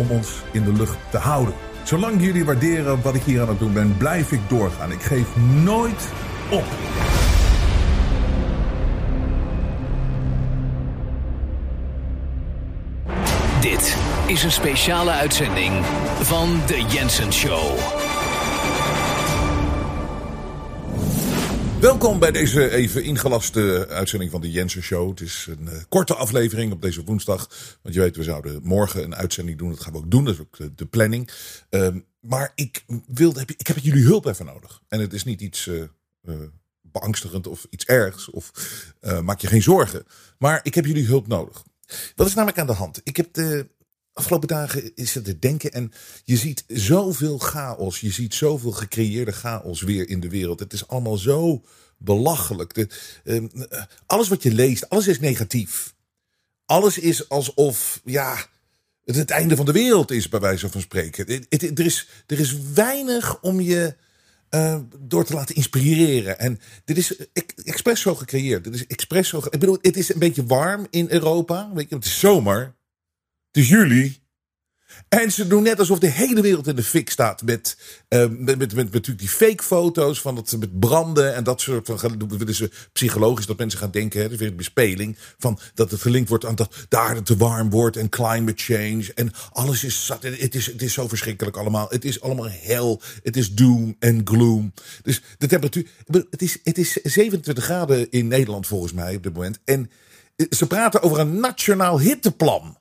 om ons in de lucht te houden. Zolang jullie waarderen wat ik hier aan het doen ben, blijf ik doorgaan. Ik geef nooit op. Dit is een speciale uitzending van The Jensen Show. Welkom bij deze even ingelaste uitzending van de Jensen Show. Het is een uh, korte aflevering op deze woensdag. Want je weet, we zouden morgen een uitzending doen. Dat gaan we ook doen. Dat is ook de, planning. Um, maar ik, wilde, ik heb jullie hulp even nodig. En het is niet iets uh, beangstigend of iets ergs. Of maak je geen zorgen. Maar ik heb jullie hulp nodig. Wat is namelijk aan de hand? Ik heb de afgelopen dagen is het te denken en je ziet zoveel chaos. Je ziet zoveel gecreëerde chaos weer in de wereld. Het is allemaal zo belachelijk. Uh, alles wat je leest, alles is negatief. Alles is alsof, ja, het het einde van de wereld is, bij wijze van spreken. Er, is, er is weinig om je uh, door te laten inspireren. En dit is expres zo gecreëerd. Dit is expres zo. Ik bedoel, het is een beetje warm in Europa. Weet je, het is zomer. Het is juli. En ze doen net alsof de hele wereld in de fik staat. Met, uh, met, met, met, met, natuurlijk die fake foto's van het met branden en dat soort van. willen ze psychologisch dat mensen gaan denken. Hè, dat is weer een bespeling. Van dat het gelinkt wordt aan dat de aarde te warm wordt en climate change. En alles is zat. Het is, het is zo verschrikkelijk allemaal. Het is allemaal hel. Het is doom en gloom. Dus de temperatuur. Het is, het is 27 graden in Nederland volgens mij op dit moment. En ze praten over een nationaal hitteplan.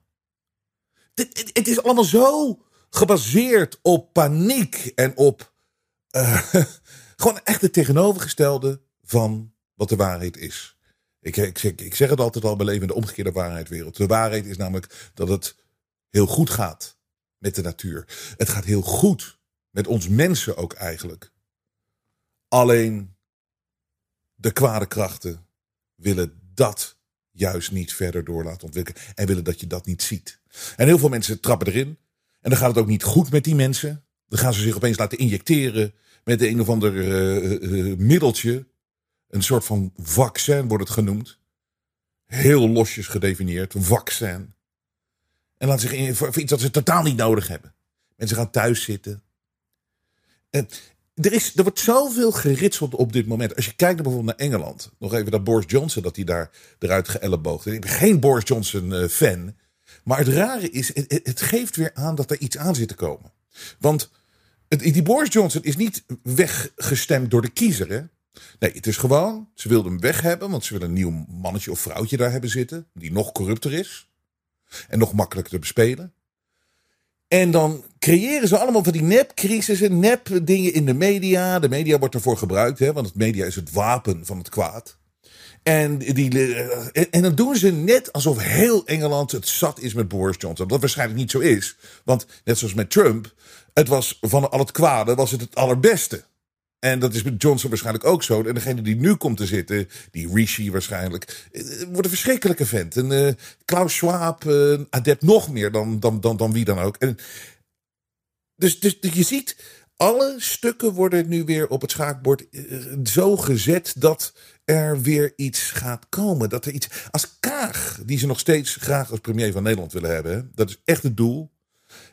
Het, is allemaal zo gebaseerd op paniek en op uh, gewoon echt het tegenovergestelde van wat de waarheid is. Ik, ik, ik zeg het altijd al, we leven in de omgekeerde waarheidwereld. De waarheid is namelijk dat het heel goed gaat met de natuur. Het gaat heel goed met ons mensen ook eigenlijk. Alleen de kwade krachten willen dat juist niet verder door laten ontwikkelen. En willen dat je dat niet ziet. En heel veel mensen trappen erin. En dan gaat het ook niet goed met die mensen. Dan gaan ze zich opeens laten injecteren met een of ander uh, uh, middeltje. Een soort van vaccin wordt het genoemd. Heel losjes gedefinieerd. Vaccin. En laten zich in voor, voor iets dat ze totaal niet nodig hebben. Mensen gaan thuis zitten. En, er, is, er wordt zoveel geritseld op dit moment. Als je kijkt bijvoorbeeld naar Engeland. Nog even dat Boris Johnson, dat hij daar eruit geëlleboogd. Ik ben geen Boris Johnson uh, fan. Maar het rare is, het, het, geeft weer aan dat er iets aan zit te komen. Want het, die Boris Johnson is niet weggestemd door de kiezer. Hè? Nee, het is gewoon, ze wilden hem weg hebben. Want ze willen een nieuw mannetje of vrouwtje daar hebben zitten. Die nog corrupter is. En nog makkelijker te bespelen. En dan creëren ze allemaal van die nepcrisissen, nep dingen in de media. De media wordt ervoor gebruikt, hè, want het media is het wapen van het kwaad. En, die, en dan doen ze net alsof heel Engeland het zat is met Boris Johnson. Wat waarschijnlijk niet zo is. Want net zoals met Trump, het was van al het kwade was het het allerbeste. En dat is met Johnson waarschijnlijk ook zo. En degene die nu komt te zitten, die Rishi waarschijnlijk, eh, wordt een verschrikkelijke vent. En uh, Klaus Schwab, uh, adept nog meer dan, dan, dan, dan wie dan ook. En dus, dus je ziet, alle stukken worden nu weer op het schaakbord eh, zo gezet dat er weer iets gaat komen. Dat er iets. Als Kaag, die ze nog steeds graag als premier van Nederland willen hebben, dat is echt het doel.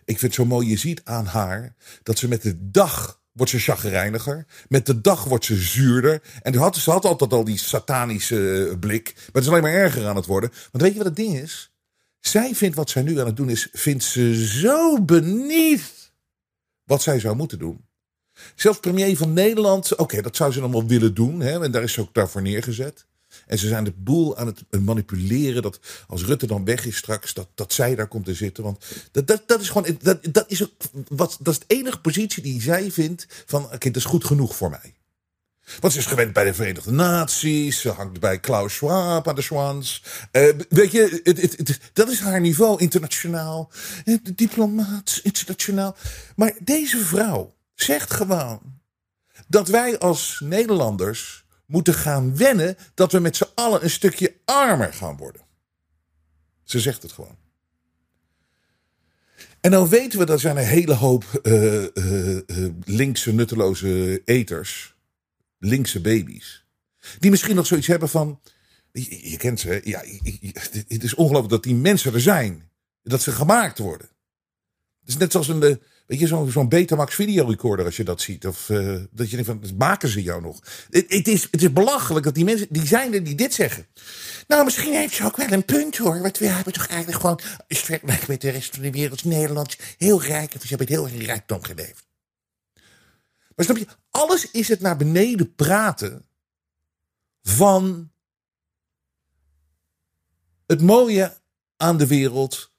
Ik vind het zo mooi, je ziet aan haar dat ze met de dag wordt ze chagrijniger. Met de dag wordt ze zuurder. En had, ze had altijd al die satanische eh, blik. Maar het is alleen maar erger aan het worden. Want weet je wat het ding is? Zij vindt wat zij nu aan het doen is, vindt ze zo benieuwd wat zij zou moeten doen. Zelfs premier van Nederland, oké, dat zou ze wel willen doen. Hè, en daar is ze ook daarvoor neergezet. En ze zijn de boel aan het manipuleren. Dat als Rutte dan weg is straks, dat, dat zij daar komt te zitten. Want dat, dat, dat is gewoon. Dat, dat, is ook wat, dat is de enige positie die zij vindt. Van oké, dat is goed genoeg voor mij. Want ze is gewend bij de Verenigde Naties. Ze hangt bij Klaus Schwab aan de Swans. Uh, weet je, het, het, dat is haar niveau internationaal. Uh, diplomaat, internationaal. Maar deze vrouw zegt gewoon dat wij als Nederlanders moeten gaan wennen dat we met z'n allen een stukje armer gaan worden. Ze zegt het gewoon. En dan weten we dat zijn een hele hoop uh, linkse nutteloze eters, linkse baby's, die misschien nog zoiets hebben van, je, kent ze, ja, het is ongelooflijk dat die mensen er zijn, dat ze gemaakt worden. Het is net zoals een, Weet je, zo'n Betamax videorecorder als je dat ziet. Of uh, dat je denkt van, maken ze jou nog? Het, is, het is belachelijk dat die mensen, die zijn er die dit zeggen. Nou, misschien heeft ze ook wel een punt hoor. Want we hebben toch eigenlijk gewoon, vergelijkt met de rest van de wereld, Nederland heel rijk. En ze hebben het heel erg rijkdom geleefd. Maar snap je, alles is het naar beneden praten van het mooie aan de wereld.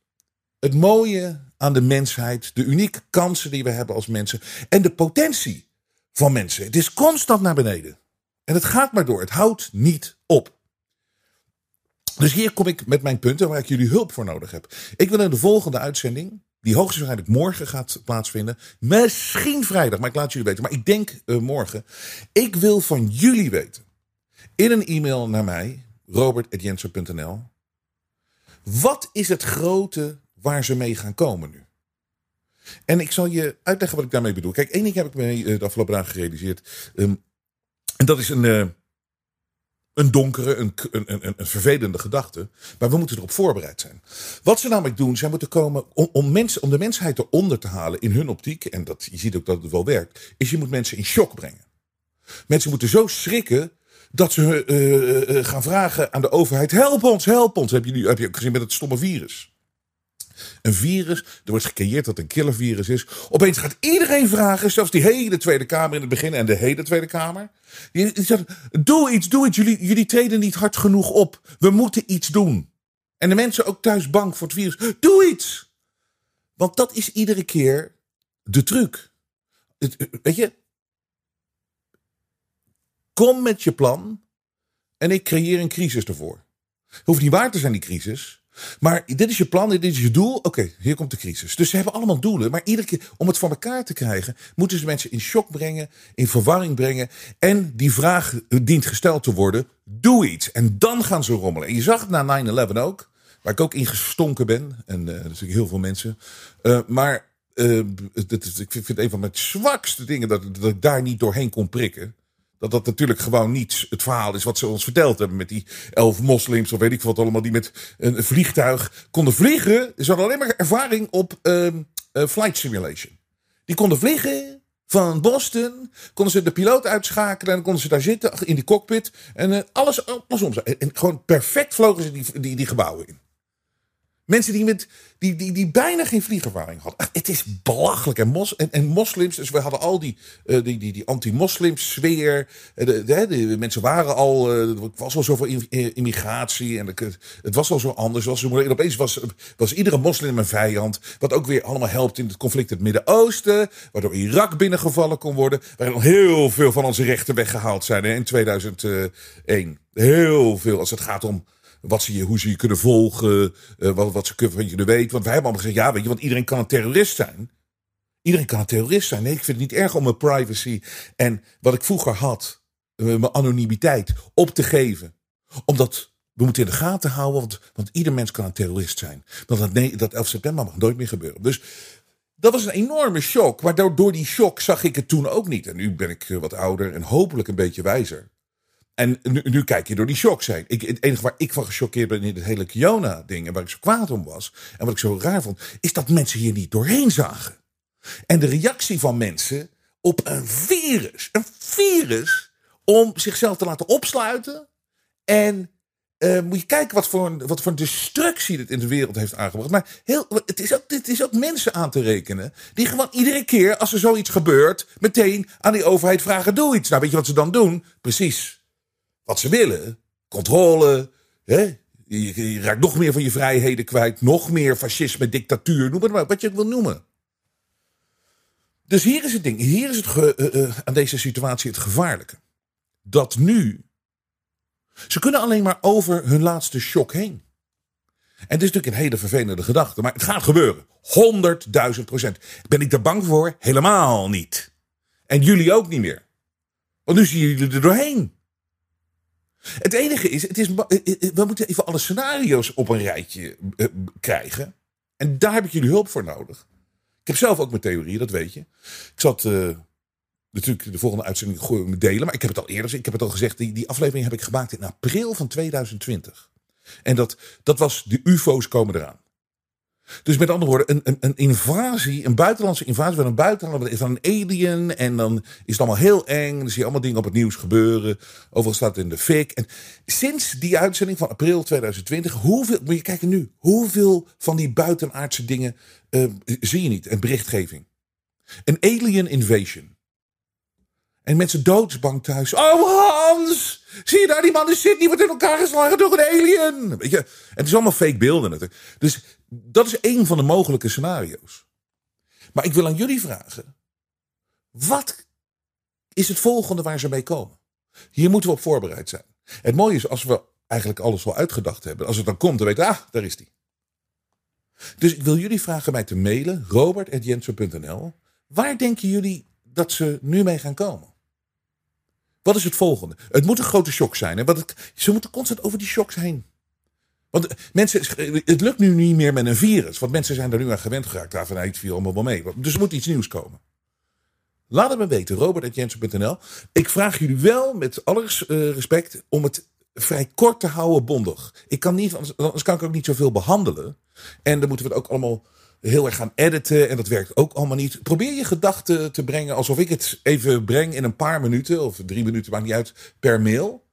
Het mooie aan de mensheid, de unieke kansen die we hebben als mensen en de potentie van mensen. Het is constant naar beneden. En het gaat maar door. Het houdt niet op. Dus hier kom ik met mijn punten waar ik jullie hulp voor nodig heb. Ik wil in de volgende uitzending, die hoogstwaarschijnlijk morgen gaat plaatsvinden, misschien vrijdag, maar ik laat jullie weten, maar ik denk uh, morgen. Ik wil van jullie weten, in een e-mail naar mij, robert.jensen.nl, wat is het grote waar ze mee gaan komen nu. En ik zal je uitleggen wat ik daarmee bedoel. Kijk, één ding heb ik mee eh, de afgelopen dagen gerealiseerd. Ehm, en dat is een, uh, een donkere, een, een, een, een, vervelende gedachte. Maar we moeten erop voorbereid zijn. Wat ze namelijk doen, zij moeten komen om, mensen, om de mensheid eronder te halen in hun optiek. En dat, je ziet ook dat het wel werkt. Is je moet mensen in shock brengen. Mensen moeten zo schrikken dat ze uh, gaan vragen aan de overheid: help ons, help ons. Heb je, nu, heb je ook gezien met het stomme virus? Een virus, er wordt gecreëerd dat een killervirus is. Opeens gaat iedereen vragen, zelfs die hele Tweede Kamer in het begin en de hele Tweede Kamer. Die zegt, doe iets, doe iets. Jullie, jullie treden niet hard genoeg op. We moeten iets doen. En de mensen ook thuis bang voor het virus. Doe iets! Want dat is iedere keer de truc. weet je? Kom met je plan en ik creëer een crisis ervoor. Hoeft niet waar te zijn, die crisis. Maar dit is je plan, dit is je doel. Oké, hier komt de crisis. Dus ze hebben allemaal doelen. Maar iedere keer om het voor elkaar te krijgen, moeten ze mensen in shock brengen, in verwarring brengen. En die vraag dient gesteld te worden: doe iets. En dan gaan ze rommelen. En je zag het na 9-11 ook, waar ik ook in gestonken ben. En uh, natuurlijk heel veel mensen. Uh, maar uh, dit, ik vind het een van mijn zwakste dingen dat, dat ik daar niet doorheen kon prikken. Dat dat natuurlijk gewoon niet het verhaal is wat ze ons verteld hebben met die elf moslims of weet ik wat allemaal die met een vliegtuig konden vliegen. Ze hadden alleen maar ervaring op uh, flight simulation. Die konden vliegen van Boston, konden ze de piloot uitschakelen en dan konden ze daar zitten in die cockpit en uh, alles andersom. En, en gewoon perfect vlogen ze die, die, die gebouwen in. Mensen die, met, die, die, die bijna geen vliegervaring hadden. Het is belachelijk. En, mos, en, en moslims, dus we hadden al die, uh, die, die, anti-moslims sfeer. De, de, de, mensen waren al, er was al zoveel immigratie. En het, was al zo anders. Was, en opeens was, was iedere moslim een vijand. Wat ook weer allemaal helpt in het conflict in het Midden-Oosten. Waardoor Irak binnengevallen kon worden. Waar nog heel veel van onze rechten weggehaald zijn in 2001. Heel veel als het gaat om wat ze je, hoe ze je kunnen volgen, uh, wat, wat ze kunnen, kunnen weten. Want wij hebben allemaal gezegd, ja, weet je, want iedereen kan een terrorist zijn. Iedereen kan een terrorist zijn. Nee, ik vind het niet erg om mijn privacy en wat ik vroeger had, uh, mijn anonimiteit, op te geven. Omdat we moeten in de gaten houden, want, want ieder mens kan een terrorist zijn. Want dat, dat 11 september mag nooit meer gebeuren. Dus Dat was een enorme shock. Maar door, door die shock zag ik het toen ook niet. En nu ben ik eh, wat ouder en hopelijk een beetje wijzer. En nu, kijk je door die shock heen. Ik, het enige waar ik van gechoqueerd ben in het hele Kiona-ding... en waar ik zo kwaad om was en wat ik zo raar vond... is dat mensen hier niet doorheen zagen. En de reactie van mensen op een virus. Een virus om zichzelf te laten opsluiten. En uh, moet je kijken wat voor, wat voor destructie dit in de wereld heeft aangebracht. Maar heel, het, is ook, het is ook mensen aan te rekenen. Die gewoon iedere keer als er zoiets gebeurt. meteen aan die overheid vragen: doe iets. Nou, weet je wat ze dan doen? Precies wat ze willen. Controle. Hè? Je, raakt nog meer van je vrijheden kwijt. Nog meer fascisme, dictatuur. Noem maar wat je het wil noemen. Dus hier is het ding. Hier is het ge, uh, uh, aan deze situatie het gevaarlijke. Dat nu ze kunnen alleen maar over hun laatste shock heen. En het is natuurlijk een hele vervelende gedachte, maar het gaat gebeuren. 100.000 procent. Ben ik er bang voor? Helemaal niet. En jullie ook niet meer. Want nu zien jullie er doorheen. Het enige is, het is, we moeten even alle scenario's op een rijtje uh, krijgen. En daar heb ik jullie hulp voor nodig. Ik heb zelf ook mijn theorieën, dat weet je. Ik zat natuurlijk de volgende uitzending delen. Maar ik heb het al eerder, ik heb het al gezegd, die, die aflevering heb ik gemaakt in april van 2020. En dat, dat was, de UFO's komen eraan. Dus met andere woorden, een, een, een invasie, een buitenlandse invasie van een buitenlander, van een alien. En dan is het allemaal heel eng. Dan zie je allemaal dingen op het nieuws gebeuren. Overal staat het in de fik. En sinds die uitzending van april 2020, hoeveel, moet je kijken nu, hoeveel van die buitenaardse dingen uh, zie je niet? En berichtgeving. Een alien invasion. En mensen doodsbang thuis. Oh Hans, zie je daar die man in Sydney wordt in elkaar geslagen door een alien. Weet je? En het is allemaal fake beelden natuurlijk. Dus dat is één van de mogelijke scenario's. Maar ik wil aan jullie vragen. Wat is het volgende waar ze mee komen? Hier moeten we op voorbereid zijn. Het mooie is als we eigenlijk alles wel uitgedacht hebben. Als het dan komt, dan weten we, ah, daar is die. Dus ik wil jullie vragen mij te mailen, robert.jensen.nl. Waar denken jullie dat ze nu mee gaan komen? Wat is het volgende? Het moet een grote shock zijn. Hè? Want het, ze moeten constant over die shocks heen. Want mensen, het lukt nu niet meer met een virus. Want mensen zijn er nu aan gewend geraakt. Daarvan iets viel allemaal wel mee. Dus er moet iets nieuws komen. Laat het me weten, robert.jensen.nl. Ik vraag jullie wel, met alle eh, respect, om het vrij kort te houden bondig. Ik kan niet, anders kan ik ook niet zoveel behandelen. En dan moeten we het ook allemaal heel erg gaan editen. En dat werkt ook allemaal niet. Probeer je gedachten te brengen alsof ik het even breng in een paar minuten. Of drie minuten, maakt niet uit, per mail.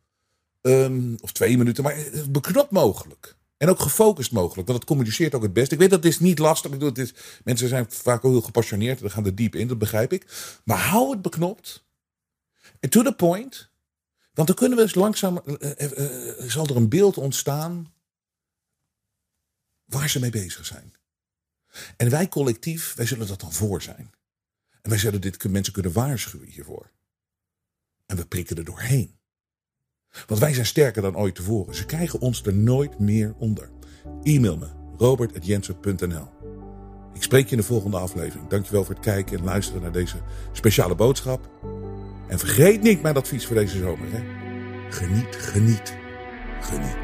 Um, of twee minuten, maar beknopt mogelijk. En ook gefocust mogelijk, want dat communiceert ook het best. Ik weet dat het is niet lastig. Het is, mensen zijn vaak ook heel gepassioneerd. We gaan er diep in, dat begrijp ik. Maar hou het beknopt. En to the point. Want dan kunnen we eens langzaam... Uh, uh, zal er een beeld ontstaan... waar ze mee bezig zijn. En wij collectief, wij zullen dat dan voor zijn. En wij zullen dit mensen kunnen waarschuwen hiervoor. En we prikken er doorheen. Want wij zijn sterker dan ooit tevoren. Ze krijgen ons er nooit meer onder. E-mail me, robert.jensen.nl Ik spreek je in de volgende aflevering. Dankjewel voor het kijken en luisteren naar deze speciale boodschap. En vergeet niet mijn advies voor deze zomer. Hè? Geniet, geniet, geniet.